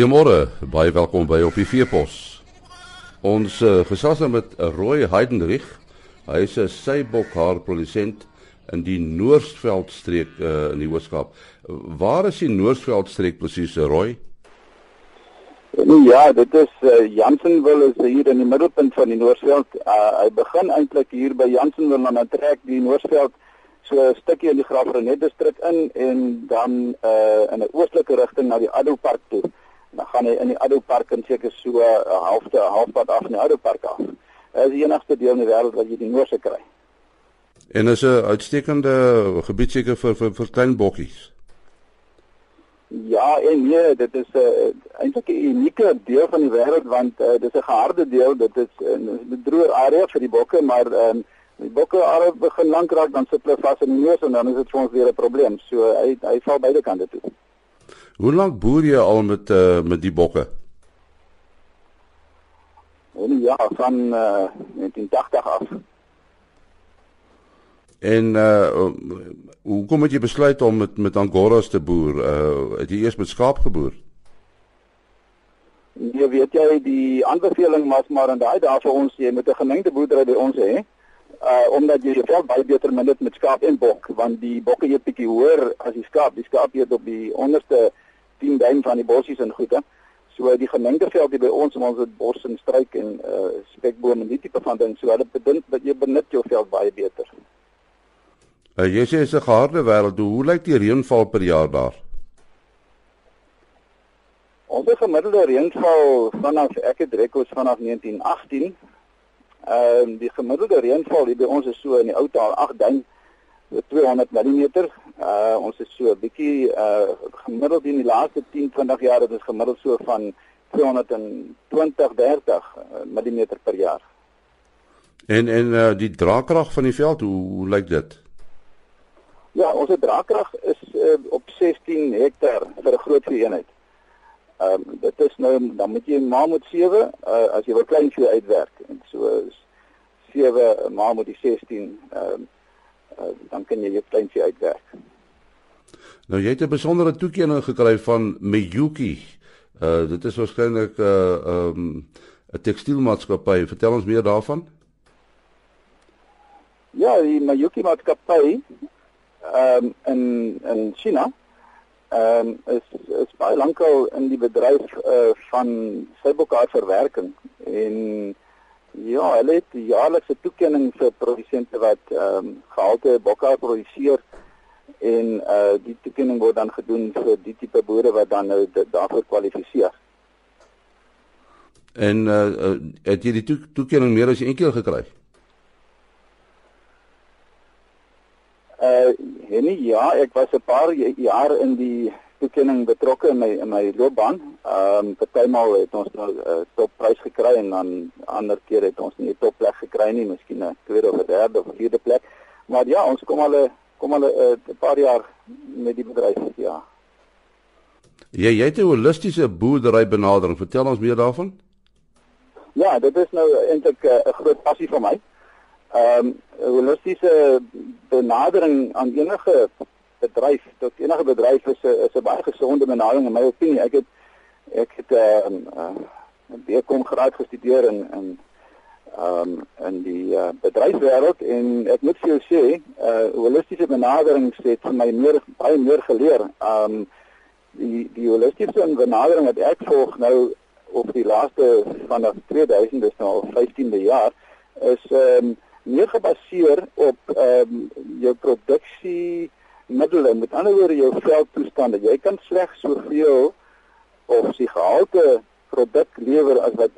Goeiemôre, baie welkom by op die Veepos. Ons uh, gesels nou met Roy Heidenrich. Hy is 'n seibokhaar produsent in die Noordveldstreek uh, in die Hoërskool. Waar is die Noordveldstreek presies, Roy? Ja, dit is uh, Jansenwil is hier in die middelpunt van die Noordveld. Uh, hy begin eintlik hier by Jansenwil en dan trek die Noordveld so 'n stukkie in die Graafrenet distrik in en dan uh, in 'n oostelike rigting na die Addo Park toe gaan hy in die Addo Park en seker so 'n uh, halfte halfpad af die Addo Park af. Dit is die enigste deel in die wêreld wat jy die noorde kry. En is 'n uitstekende gebied seker vir vir, vir klein bokkies. Ja, en nee, dit is 'n uh, eintlik 'n unieke deel van die wêreld want uh, dit is 'n geharde deel, dit is 'n uh, droë area vir die bokke, maar um, die bokke al begin lank raak dan sit hulle vas in die neus en dan is dit vir ons weer 'n probleem. So hy hy val beide kante toe. Hoe lank boer jy al met uh, met die bokke? En ja, van uh, eh, 1980 af. En uh hoe kom jy besluit om met met angoras te boer? Uh het jy eers met skaap geboer? Nee, weet jy, die aanbeveling was maar in daai dae vir ons jy met 'n gemengde boerdery by ons hè. Uh omdat jy jou baie beter min met skaap en bok, want die bokke eet bietjie hoër as die skaap. Die skaap eet op die onderste 10 duim van die bossies en goede. So die gemengde veld hier by ons, ons het bos en struik en uh spekboom en die tipe van ding. So hulle bedink dat jy benut jou veld baie beter. Uh, jy sê is 'n geharde wêreld. Hoe lyk die reënval per jaar daar? Ons gemiddelde reënval vanaf ek het rekords vanaf 1918. Ehm uh, die gemiddelde reënval hier by ons is so in die ou taal 8 duim 200 mm. Uh ons is so 'n bietjie uh gemiddeld in die laaste 10, 20 jaar het ons gemiddeld so van 220, 30 mm per jaar. En en uh die draagkrag van die veld, hoe, hoe lyk dit? Ja, ons draagkrag is uh, op 16 hektaar vir 'n groot eenheid. Ehm um, dit is nou dan moet jy maar moet 7 uh as jy wil klein vee uitwerk en so 7 maar moet die 16 ehm um, uh, dan kan jy jou kleintjie uitwerk. Nou jy het 'n besondere toekenning gekry van Miyuki. Uh dit is waarskynlik 'n uh, um, 'n tekstielmaatskappy. Vertel ons meer daarvan. Ja, die Miyuki maatskappy ehm um, in in China ehm um, is is baie lankal in die bedryf uh, van sybokhaarverwerking en Ja, hulle het jaarlikse toekenning vir produsente wat ehm um, gehalte bokke produseer en uh die toekenning word dan gedoen vir die tipe boere wat dan nou daarvoor kwalifiseer. En uh het jy die to toekenning meer as een keer gekry? Uh nee, ja, ek was 'n paar jaar in die toekenning betrokke in my in my loopbaan. Ehm um, partymal het ons nou 'n uh, topprys gekry en dan ander keer het ons nie 'n topplek gekry nie, miskien 'n tweede of derde of vierde plek. Maar ja, ons kom al 'n kom al 'n uh, paar jaar met die bedryf, ja. Ja, jy het 'n holistiese boerdery benadering. Vertel ons meer daarvan. Ja, dit is nou eintlik uh, 'n groot passie vir my. Ehm um, holistiese benadering aan enige bedryf tot enige bedryf is 'n is 'n baie gesonde benadering in my opinie. Ek het ek het 'n uh, uh, 'n BCom graad gestudeer in in ehm um, in die uh, bedryfswêreld en ek moet vir jou sê, 'n uh, holistiese benadering het vir my meer baie meer geleer. Ehm um, die die holistiese benadering wat ek volg nou op die laaste vanaf 2000 dis nou al 15de jaar is ehm um, meer gebaseer op ehm um, jou produksie middele, met ander woorde jou veldtoestande. Jy kan slegs soveel of sy gehalte produk lewer as wat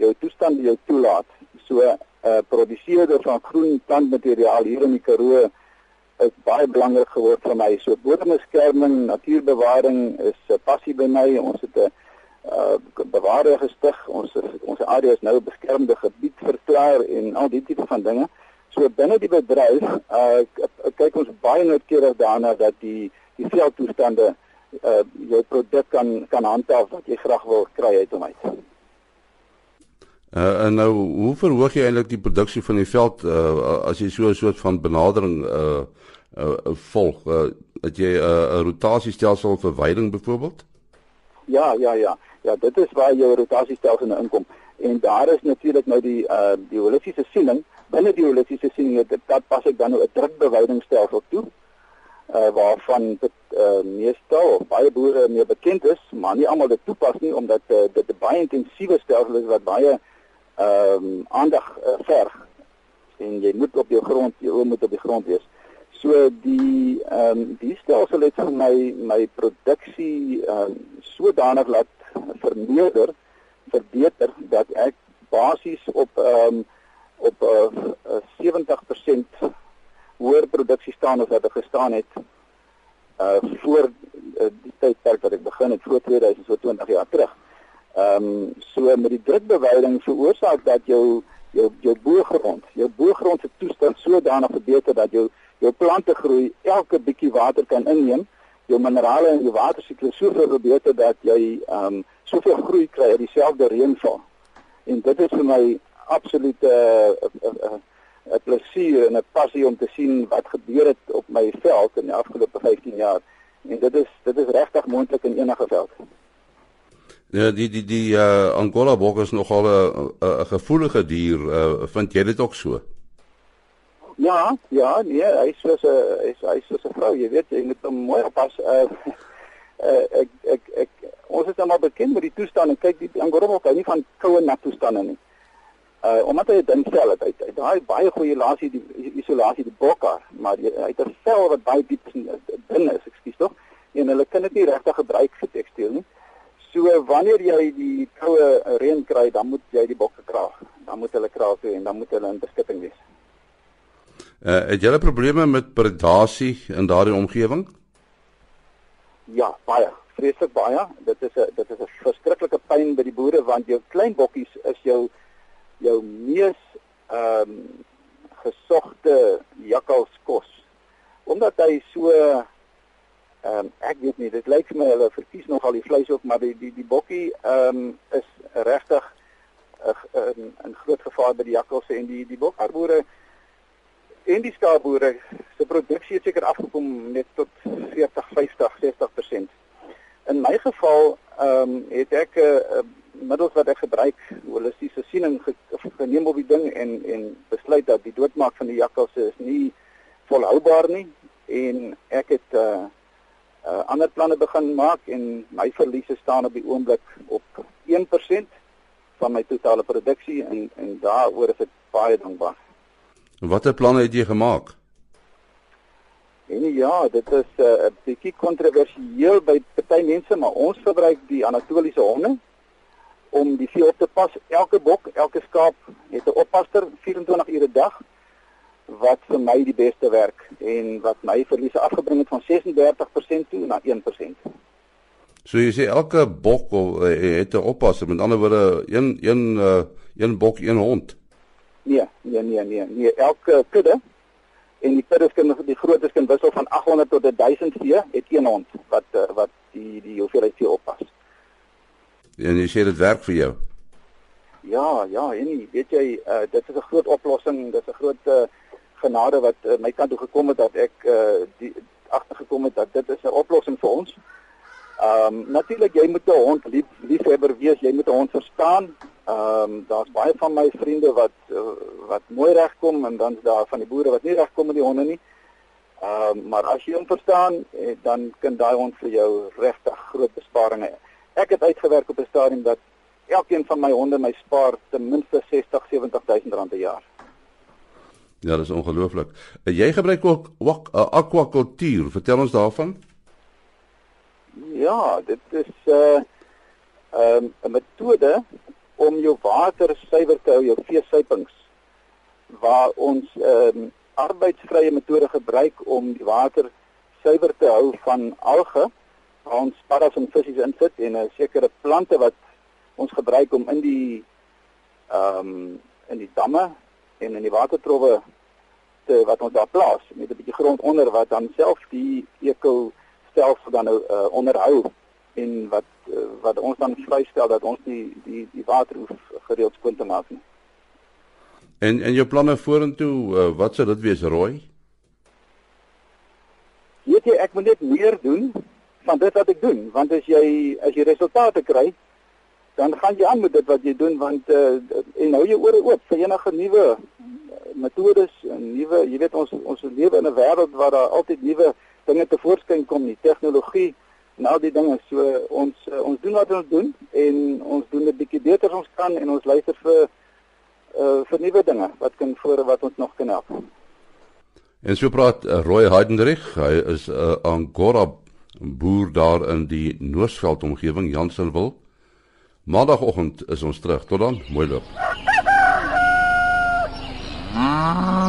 jou toestande jou toelaat. So 'n uh, produseerder van groen plantmateriaal hier in die Karoo is baie belangrik geword vir my. So bodembeskerming, natuurbewaring is 'n passie by my. Ons het 'n uh, bewaarder gestig. Ons ons area is nou 'n beskermde gebied verklaar en al die tipe van dinge. So binne die bedryf, uh kyk ons baie noukeurig daarna dat die die veldtoestande uh jou produk kan kan handhaaf wat jy graag wil kry uit hom uit. Uh en nou hoe verhoog jy eintlik die produksie van die veld uh as jy so 'n soort van benadering uh uh volg? Uh, het jy 'n uh, rotasiestelsel vir veiding byvoorbeeld? Ja, ja, ja. Ja, dit is waar jou rotasiestelsel nou inkom. En daar is natuurlik nou die uh die holistiese siening. Binne die holistiese siening dit dat pas ek dan nou 'n drukbewydingsstelsel toe. Uh waarvan dit uh meestal baie boere mee bekend is, maar nie almal dit toepas nie omdat uh, dit 'n baie intensiewe stelsel is wat baie ehm um, aandag uh, verg. En jy moet op jou grond, jy moet op die grond wees. So die ehm um, die stelsel het vir my my produksie ehm um, sodanig laat vermeerder, verbeter dat ek basies op ehm um, op 'n uh, uh, 70% hoër produksie staan as wat ek gestaan het uh voor uh, die tydperk wat ek begin het voor 2020 jaar terug. Ehm um, so met die drukbeweiding veroorsaak dat jou jou jou boergrond, jou boergrond se toestand sodanig verbeter dat jou jou plante groei, elke bietjie water kan inneem, jou minerale en jou watersiklus soveel verbeter dat jy ehm um, soveel groei kry uit dieselfde reënval. En dit is vir my absoluut 'n uh, 'n uh, uh, 'n plesier en 'n passie om te sien wat gebeur het op my veld in die afgelope 15 jaar. En dit is dit is regtig moontlik in enige veld. Ja, die die die uh, Angola bok is nogal 'n 'n gevoelige dier. Uh, vind jy dit ook so? Ja, ja, nee, hy is soos 'n hy is hy is soos 'n vrou, jy weet, jy moet hom mooi oppas. Uh, uh ek ek ek ons is almal bekend met die toestand en kyk die Angora hou nie van koue nat toestande nie. Uh omdat hy 'n dun vel het, hy het daai baie goeie isolasie die isolasie die bokkar, maar hy, hy het 'n vel wat baie diep dun is, ekskuus tog. En hulle kan dit nie regtig gebruik vir tekstiel nie. So wanneer jy die koue reën kry, dan moet jy die bokke kraag. Dan moet hulle kraag toe en dan moet hulle in beskutting wees. Uh, het jy probleme met predasie in daardie omgewing? Ja, baie, vreeslik baie. Dit is 'n dit is 'n verskriklike pyn by die boere want jou klein bokkies is jou jou mees ehm um, gesogte jakkalskos. Omdat hy so ehm um, ek weet nie, dit lyk vir my hulle verkies nogal die vleis ook, maar die die die bokkie ehm um, is regtig 'n uh, 'n groot gevaar by die jakkals en die die bokkarboere en die skaapboere se produksie het seker afgekom net tot 40, 50, 60%. In my geval ehm um, het ek 'n uh, uh, middels wat ek gebruik, holistiese siening geneem op die ding en en besluit dat die doodmaak van die jakkalse is nie volhoubaar nie en ek het uh, uh, ander planne begin maak en my verliese staan op die oomblik op 1% van my totale produksie en en daaroor is ek baie dankbaar. Watter planne het jy gemaak? En ja, dit is eh, 'n uh, bietjie kontroversieel by party mense, maar ons gebruik die Anatoliese honde om die vee op te pas. Elke bok, elke skaap het 'n oppasser 24 ure 'n dag wat vir my die beste werk en wat my verliese afgebring het van 36% toe na 1%. So jy sê elke bok eh, het 'n oppasser, met ander woorde een een uh, een bok, een hond. Nee, nee, nee, nee, nee. Elke kudde en die kuddes kan die grootes kan wissel van 800 tot 1000 vee, het een hond wat uh, wat die die hoeveelheid vee oppas. En jy sê dit werk vir jou. Ja, ja, en weet jy, uh, dit is 'n groot oplossing, dit is 'n groot uh, genade wat uh, my kant toe gekom het dat ek uh, die agtergekom het dat dit is 'n oplossing vir ons. Ehm um, natuurlik jy moet 'n hond lief liefhebber wees, jy moet 'n hond verstaan. Ehm um, daar's baie van my vriende wat uh, wat mooi regkom en dan's daar van die boere wat nie regkom met die honde nie. Ehm um, maar as jy hom verstaan, eh, dan kan daai hond vir jou regtig groot besparinge. Ek het uitgewerk op 'n stadium dat elkeen van my honde my spaar ten minste 60 70000 rand per jaar. Ja, dit is ongelooflik. Uh, jy gebruik ook uh, aquakultuur. Vertel ons daarvan. Ja, dit is 'n uh, um, 'n metode om jou water suiwer te hou, jou veesuipings waar ons 'n um, arbeidsvrye metode gebruik om die water suiwer te hou van alge waar ons paddas en visse in sit en 'n sekere plante wat ons gebruik om in die ehm um, in die damme en in die watertrowwe te wat ons daar plaas met 'n bietjie grond onder wat dan self die eko stelsel dan nou uh, onderhou en wat uh, wat ons dan vrystel dat ons die die die water hoef gereeld skoon te maak nie. En en jou planne vorentoe, uh, wat sou dit wees, Roy? Weet jy, ek moet net meer doen van dit wat ek doen, want as jy as jy resultate kry, dan gaan jy aan met dit wat jy doen want uh, en hou jou ore oop vir enige nuwe metodes en nuwe jy weet ons ons lewe in 'n wêreld waar daar altyd nuwe dinge te voorskyn kom nie tegnologie en al die dinge so ons uh, ons doen wat ons doen en ons doen dit bietjie beter as ons kan en ons luister vir uh, vir nuwe dinge wat kan voor wat ons nog kan help En so praat uh, Roy Heidenrich, hy is 'n uh, Angora boer daar in die Noordveld omgewing Jansenwil. Maandagoggend is ons terug. Tot dan, mooi loop. Ooh.